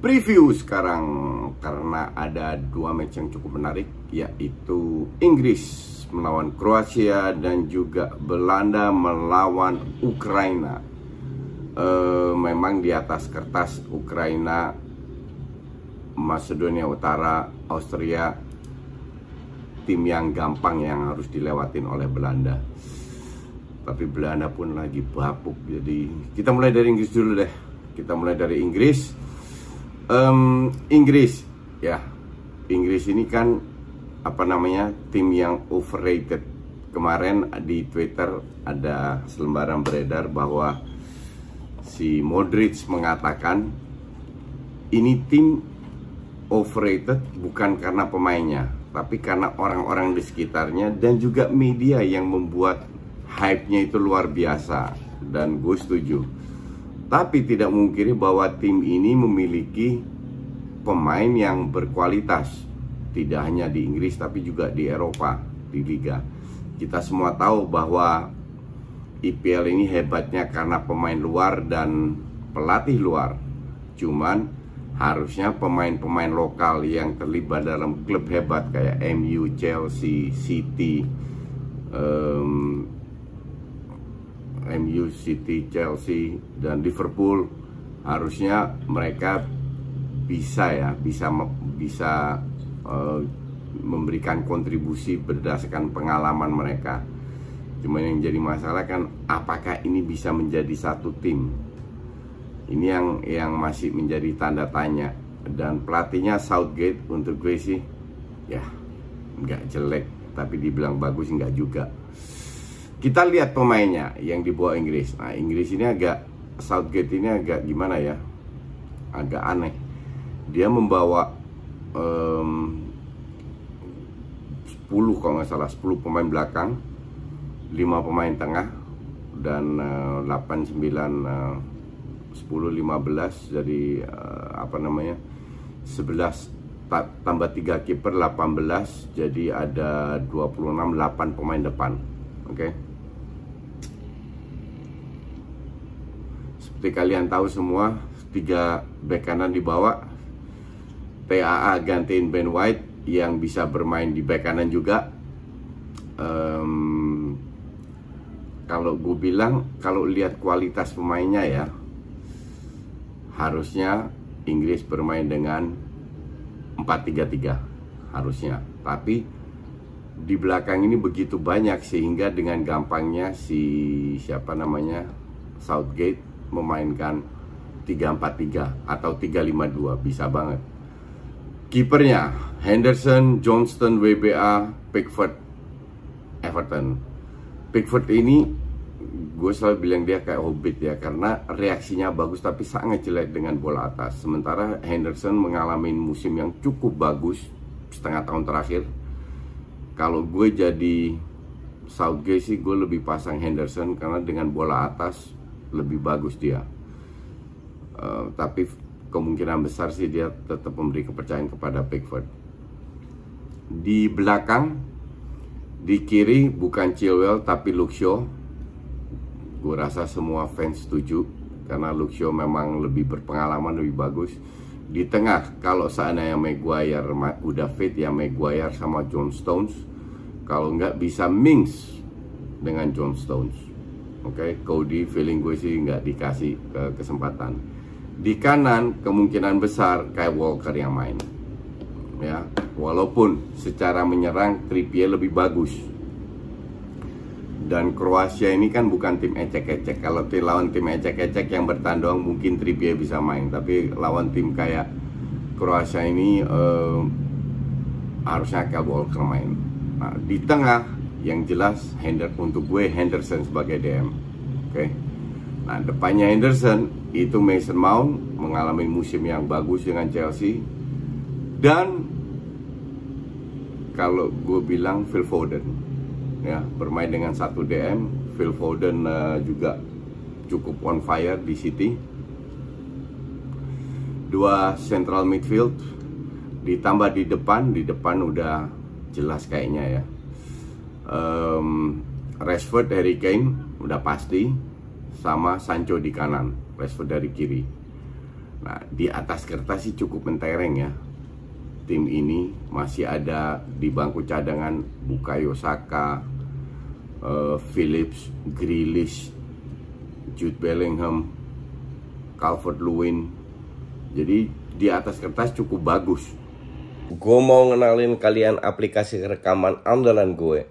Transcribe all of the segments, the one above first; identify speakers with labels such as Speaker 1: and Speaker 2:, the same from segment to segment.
Speaker 1: preview sekarang karena ada dua match yang cukup menarik yaitu Inggris melawan Kroasia dan juga Belanda melawan Ukraina. E, memang di atas kertas Ukraina, Macedonia Utara, Austria tim yang gampang yang harus dilewatin oleh Belanda. Tapi Belanda pun lagi bapuk jadi kita mulai dari Inggris dulu deh. Kita mulai dari Inggris um, Inggris. Ya Inggris ini kan apa namanya tim yang overrated. Kemarin di Twitter ada selembaran beredar bahwa si Modric mengatakan ini tim overrated bukan karena pemainnya tapi karena orang-orang di sekitarnya dan juga media yang membuat hype-nya itu luar biasa. Dan gue setuju. Tapi tidak mungkin bahwa tim ini memiliki pemain yang berkualitas. Tidak hanya di Inggris tapi juga di Eropa, di Liga. Kita semua tahu bahwa IPL ini hebatnya karena pemain luar dan pelatih luar. Cuman harusnya pemain-pemain lokal yang terlibat dalam klub hebat kayak MU, Chelsea, City, um, MU, City, Chelsea, dan Liverpool harusnya mereka bisa ya bisa bisa uh, memberikan kontribusi berdasarkan pengalaman mereka. Cuma yang jadi masalah kan apakah ini bisa menjadi satu tim? Ini yang yang masih menjadi tanda tanya dan pelatihnya Southgate untuk gue sih ya nggak jelek tapi dibilang bagus nggak juga kita lihat pemainnya yang dibawa Inggris. Nah, Inggris ini agak Southgate ini agak gimana ya? Agak aneh. Dia membawa um, 10 kalau nggak salah 10 pemain belakang, 5 pemain tengah dan uh, 8 9 uh, 10 15 jadi uh, apa namanya? 11 tambah 3 kiper 18 jadi ada 26 8 pemain depan. Oke. Okay? Seperti kalian tahu semua, tiga bek kanan dibawa. TAA gantiin Ben White yang bisa bermain di bek kanan juga. Um, kalau gue bilang, kalau lihat kualitas pemainnya ya, harusnya Inggris bermain dengan 4-3-3 harusnya. Tapi di belakang ini begitu banyak sehingga dengan gampangnya si siapa namanya Southgate memainkan 3-4-3 atau 3-5-2 bisa banget. Kipernya Henderson, Johnston, WBA, Pickford, Everton. Pickford ini gue selalu bilang dia kayak hobbit ya karena reaksinya bagus tapi sangat jelek dengan bola atas. Sementara Henderson mengalami musim yang cukup bagus setengah tahun terakhir. Kalau gue jadi Southgate sih gue lebih pasang Henderson karena dengan bola atas lebih bagus dia. Uh, tapi kemungkinan besar sih dia tetap memberi kepercayaan kepada Pickford. Di belakang, di kiri bukan Chilwell tapi Luxio. Gue rasa semua fans setuju karena Luxio memang lebih berpengalaman, lebih bagus. Di tengah, kalau seandainya Maguire udah fit ya Maguire sama John Stones. Kalau nggak bisa Mings dengan John Stones. Oke, okay? Cody feeling gue sih nggak dikasih ke kesempatan. Di kanan kemungkinan besar kayak Walker yang main. ya walaupun secara menyerang Trippier lebih bagus dan Kroasia ini kan bukan tim ecek-ecek kalau tim lawan tim ecek-ecek yang bertandang mungkin Trippier bisa main tapi lawan tim kayak Kroasia ini uh, harusnya Kyle Walker main nah, di tengah yang jelas Hender untuk gue Henderson sebagai DM oke? Okay? nah depannya Henderson itu Mason Mount mengalami musim yang bagus dengan Chelsea. Dan kalau gue bilang Phil Foden. Ya bermain dengan satu DM Phil Foden uh, juga cukup on fire di City. Dua central midfield ditambah di depan di depan udah jelas kayaknya ya um, Rashford Harry Kane udah pasti sama Sancho di kanan Rashford dari kiri nah di atas kertas sih cukup mentereng ya tim ini masih ada di bangku cadangan Bukayo Saka, uh, Phillips, Grealish, Jude Bellingham, Calvert Lewin. Jadi di atas kertas cukup bagus.
Speaker 2: Gue mau ngenalin kalian aplikasi rekaman andalan gue,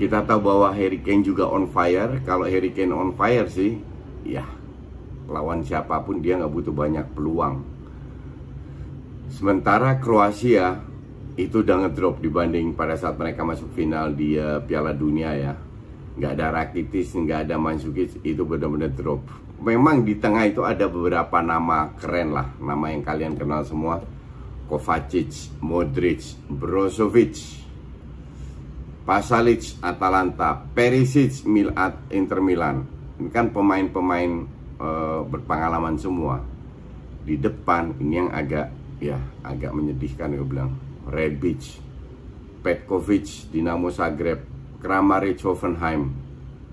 Speaker 1: Kita tahu bahwa Harry Kane juga on fire. Kalau Harry Kane on fire sih, ya lawan siapa pun dia nggak butuh banyak peluang Sementara Kroasia itu udah ngedrop dibanding pada saat mereka masuk final di uh, Piala Dunia ya. Nggak ada Rakitic, nggak ada Mandzukic, itu benar-benar drop. Memang di tengah itu ada beberapa nama keren lah, nama yang kalian kenal semua. Kovacic, Modric, Brozovic, Pasalic, Atalanta, Perisic, Milat, Inter Milan. Ini kan pemain-pemain uh, berpengalaman semua. Di depan ini yang agak ya agak menyedihkan gue bilang Rebic Petkovic Dinamo Zagreb Kramaric Hoffenheim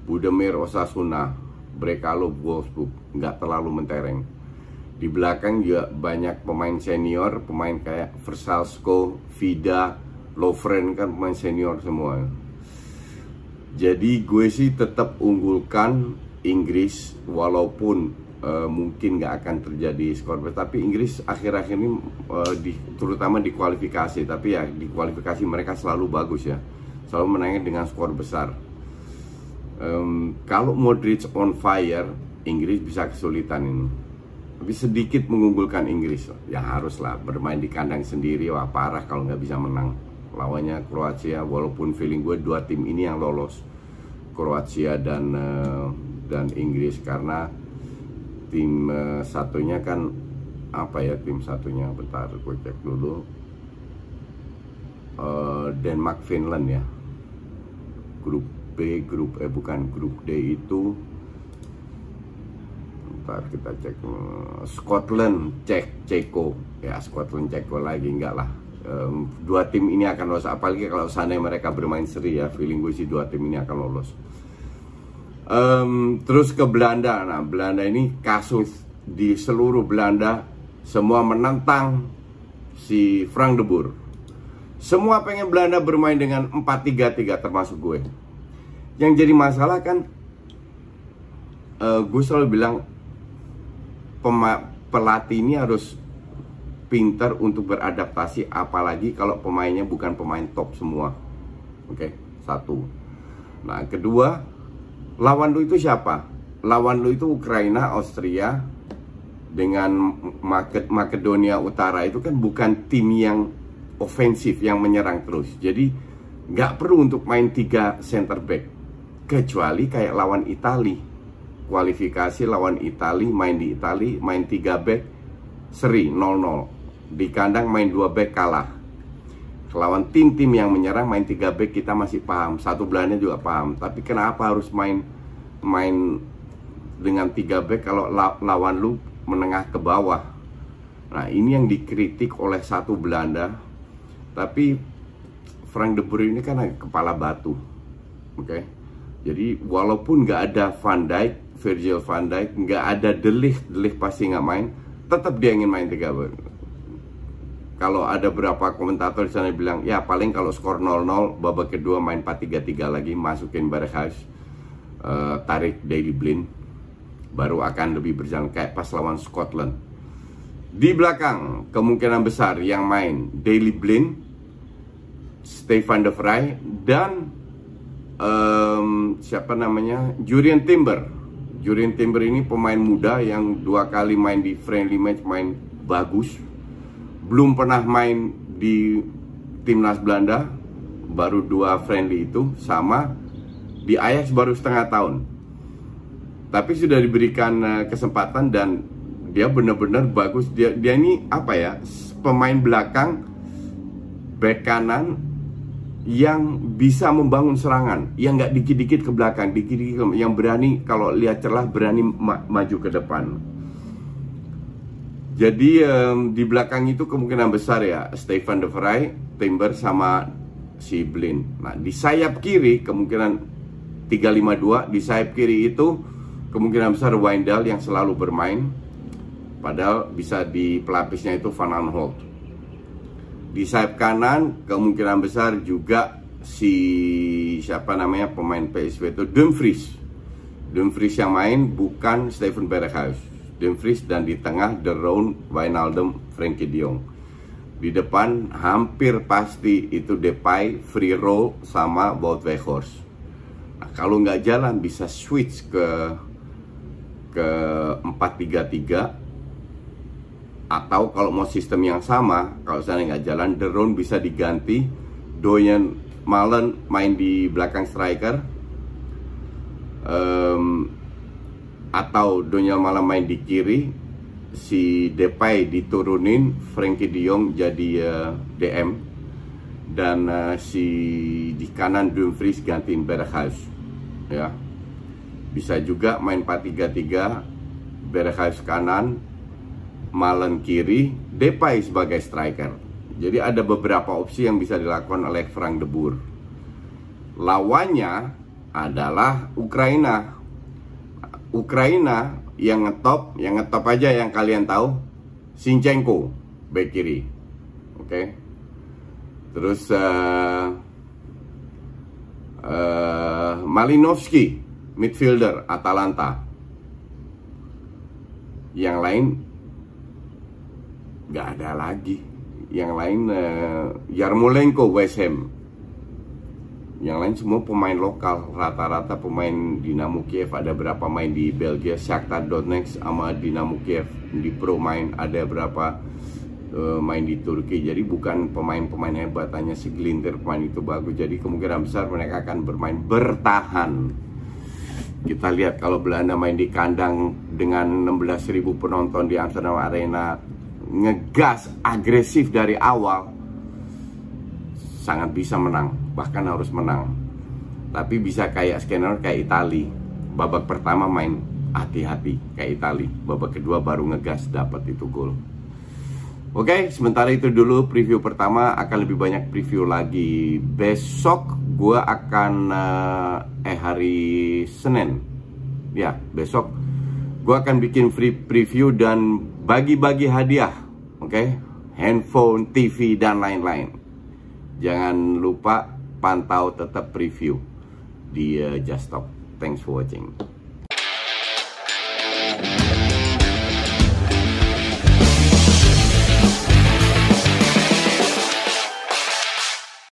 Speaker 1: Budemir Osasuna Brekalo Wolfsburg nggak terlalu mentereng di belakang juga banyak pemain senior pemain kayak Versalsko Vida Lovren kan pemain senior semua. Jadi gue sih tetap unggulkan Inggris walaupun uh, mungkin nggak akan terjadi skor tapi Inggris akhir-akhir ini uh, di, terutama di kualifikasi. Tapi ya di kualifikasi mereka selalu bagus ya. Selalu menangin dengan skor besar. Um, kalau Modric on fire Inggris bisa kesulitan ini. Tapi sedikit mengunggulkan Inggris. Ya haruslah bermain di kandang sendiri wah parah kalau nggak bisa menang lawannya Kroasia walaupun feeling gue dua tim ini yang lolos. Kroasia dan uh, dan Inggris karena tim uh, satunya kan apa ya tim satunya bentar gue cek dulu. Uh, Denmark Finland ya. Grup B grup eh bukan grup D itu bentar kita cek Scotland cek Ceko. Ya Scotland Ceko lagi enggak lah um, dua tim ini akan lolos apalagi kalau sana mereka bermain seri ya feeling gue sih dua tim ini akan lolos Um, terus ke Belanda. Nah, Belanda ini kasus di seluruh Belanda semua menentang si Frank de Boer. Semua pengen Belanda bermain dengan 4-3-3 termasuk gue. Yang jadi masalah kan uh, gue selalu bilang pelatih ini harus pintar untuk beradaptasi apalagi kalau pemainnya bukan pemain top semua. Oke, okay? satu. Nah, kedua Lawan lu itu siapa? Lawan lu itu Ukraina, Austria dengan Makedonia Utara itu kan bukan tim yang ofensif yang menyerang terus. Jadi nggak perlu untuk main tiga center back kecuali kayak lawan Itali kualifikasi lawan Itali main di Itali main tiga back seri 0-0 di kandang main dua back kalah. Lawan tim-tim yang menyerang main 3 back kita masih paham. Satu belanya juga paham. Tapi kenapa harus main main dengan 3 back kalau lawan lu menengah ke bawah? Nah ini yang dikritik oleh satu Belanda. Tapi Frank De Boer ini kan kepala batu, oke. Okay? Jadi walaupun nggak ada Van Dijk, Virgil Van Dijk, nggak ada Delik, Delik pasti nggak main, tetap dia ingin main tiga kalau ada beberapa komentator di sana bilang ya paling kalau skor 0-0 babak kedua main 4-3-3 lagi masukin Berghuis uh, tarik Daily Blind baru akan lebih berjalan kayak pas lawan Scotland. Di belakang kemungkinan besar yang main Daily Blind Stefan de Vrij dan um, siapa namanya? Jurien Timber. Jurien Timber ini pemain muda yang dua kali main di friendly match main bagus belum pernah main di timnas Belanda baru dua friendly itu sama di Ajax baru setengah tahun. Tapi sudah diberikan uh, kesempatan dan dia benar-benar bagus. Dia dia ini apa ya pemain belakang back kanan yang bisa membangun serangan yang nggak dikit-dikit ke belakang dikit-dikit yang berani kalau lihat celah berani ma maju ke depan jadi um, di belakang itu kemungkinan besar ya Stefan de Vrij, Timber sama si Blin. Nah di sayap kiri kemungkinan 352 di sayap kiri itu kemungkinan besar Windal yang selalu bermain. Padahal bisa di pelapisnya itu Van Aanholt. Di sayap kanan kemungkinan besar juga si siapa namanya pemain PSV itu Dumfries. Dumfries yang main bukan Steven Berghuis. Dumfries dan di tengah The Round, Wijnaldum, Frankie De Jong. Di depan hampir pasti itu Depay, Free Roll sama Wout Weghorst. Nah, kalau nggak jalan bisa switch ke ke 4-3-3 atau kalau mau sistem yang sama kalau saya nggak jalan The Round bisa diganti Doyen Malen main di belakang striker um, atau Donyal malam main di kiri si Depay diturunin Frankie De Jong jadi uh, eh, DM dan uh, si di kanan Dumfries gantiin Berghuis ya. Bisa juga main 4-3-3 Berghuis kanan Malen kiri Depay sebagai striker. Jadi ada beberapa opsi yang bisa dilakukan oleh Frank de Boer. Lawannya adalah Ukraina Ukraina yang ngetop, yang ngetop aja yang kalian tahu, Sinchenko back kiri, oke. Okay? Terus uh, uh, midfielder Atalanta. Yang lain nggak ada lagi. Yang lain uh, Yarmolenko West Ham yang lain semua pemain lokal rata-rata pemain Dinamo Kiev. Ada berapa main di Belgia? Shakhtar Donetsk sama Dinamo Kiev. Di Pro main ada berapa uh, main di Turki. Jadi bukan pemain-pemain hebat hanya segelintir pemain itu bagus. Jadi kemungkinan besar mereka akan bermain bertahan. Kita lihat kalau Belanda main di kandang dengan 16.000 penonton di Amsterdam Arena ngegas agresif dari awal sangat bisa menang, bahkan harus menang. Tapi bisa kayak scanner kayak Itali. Babak pertama main hati-hati kayak Itali. Babak kedua baru ngegas dapat itu gol. Oke, sementara itu dulu preview pertama akan lebih banyak preview lagi besok. Gue akan uh, eh hari Senin, ya besok gue akan bikin free preview dan bagi-bagi hadiah, oke? Handphone, TV dan lain-lain. Jangan lupa pantau tetap preview di uh, Just Stop. Thanks for watching.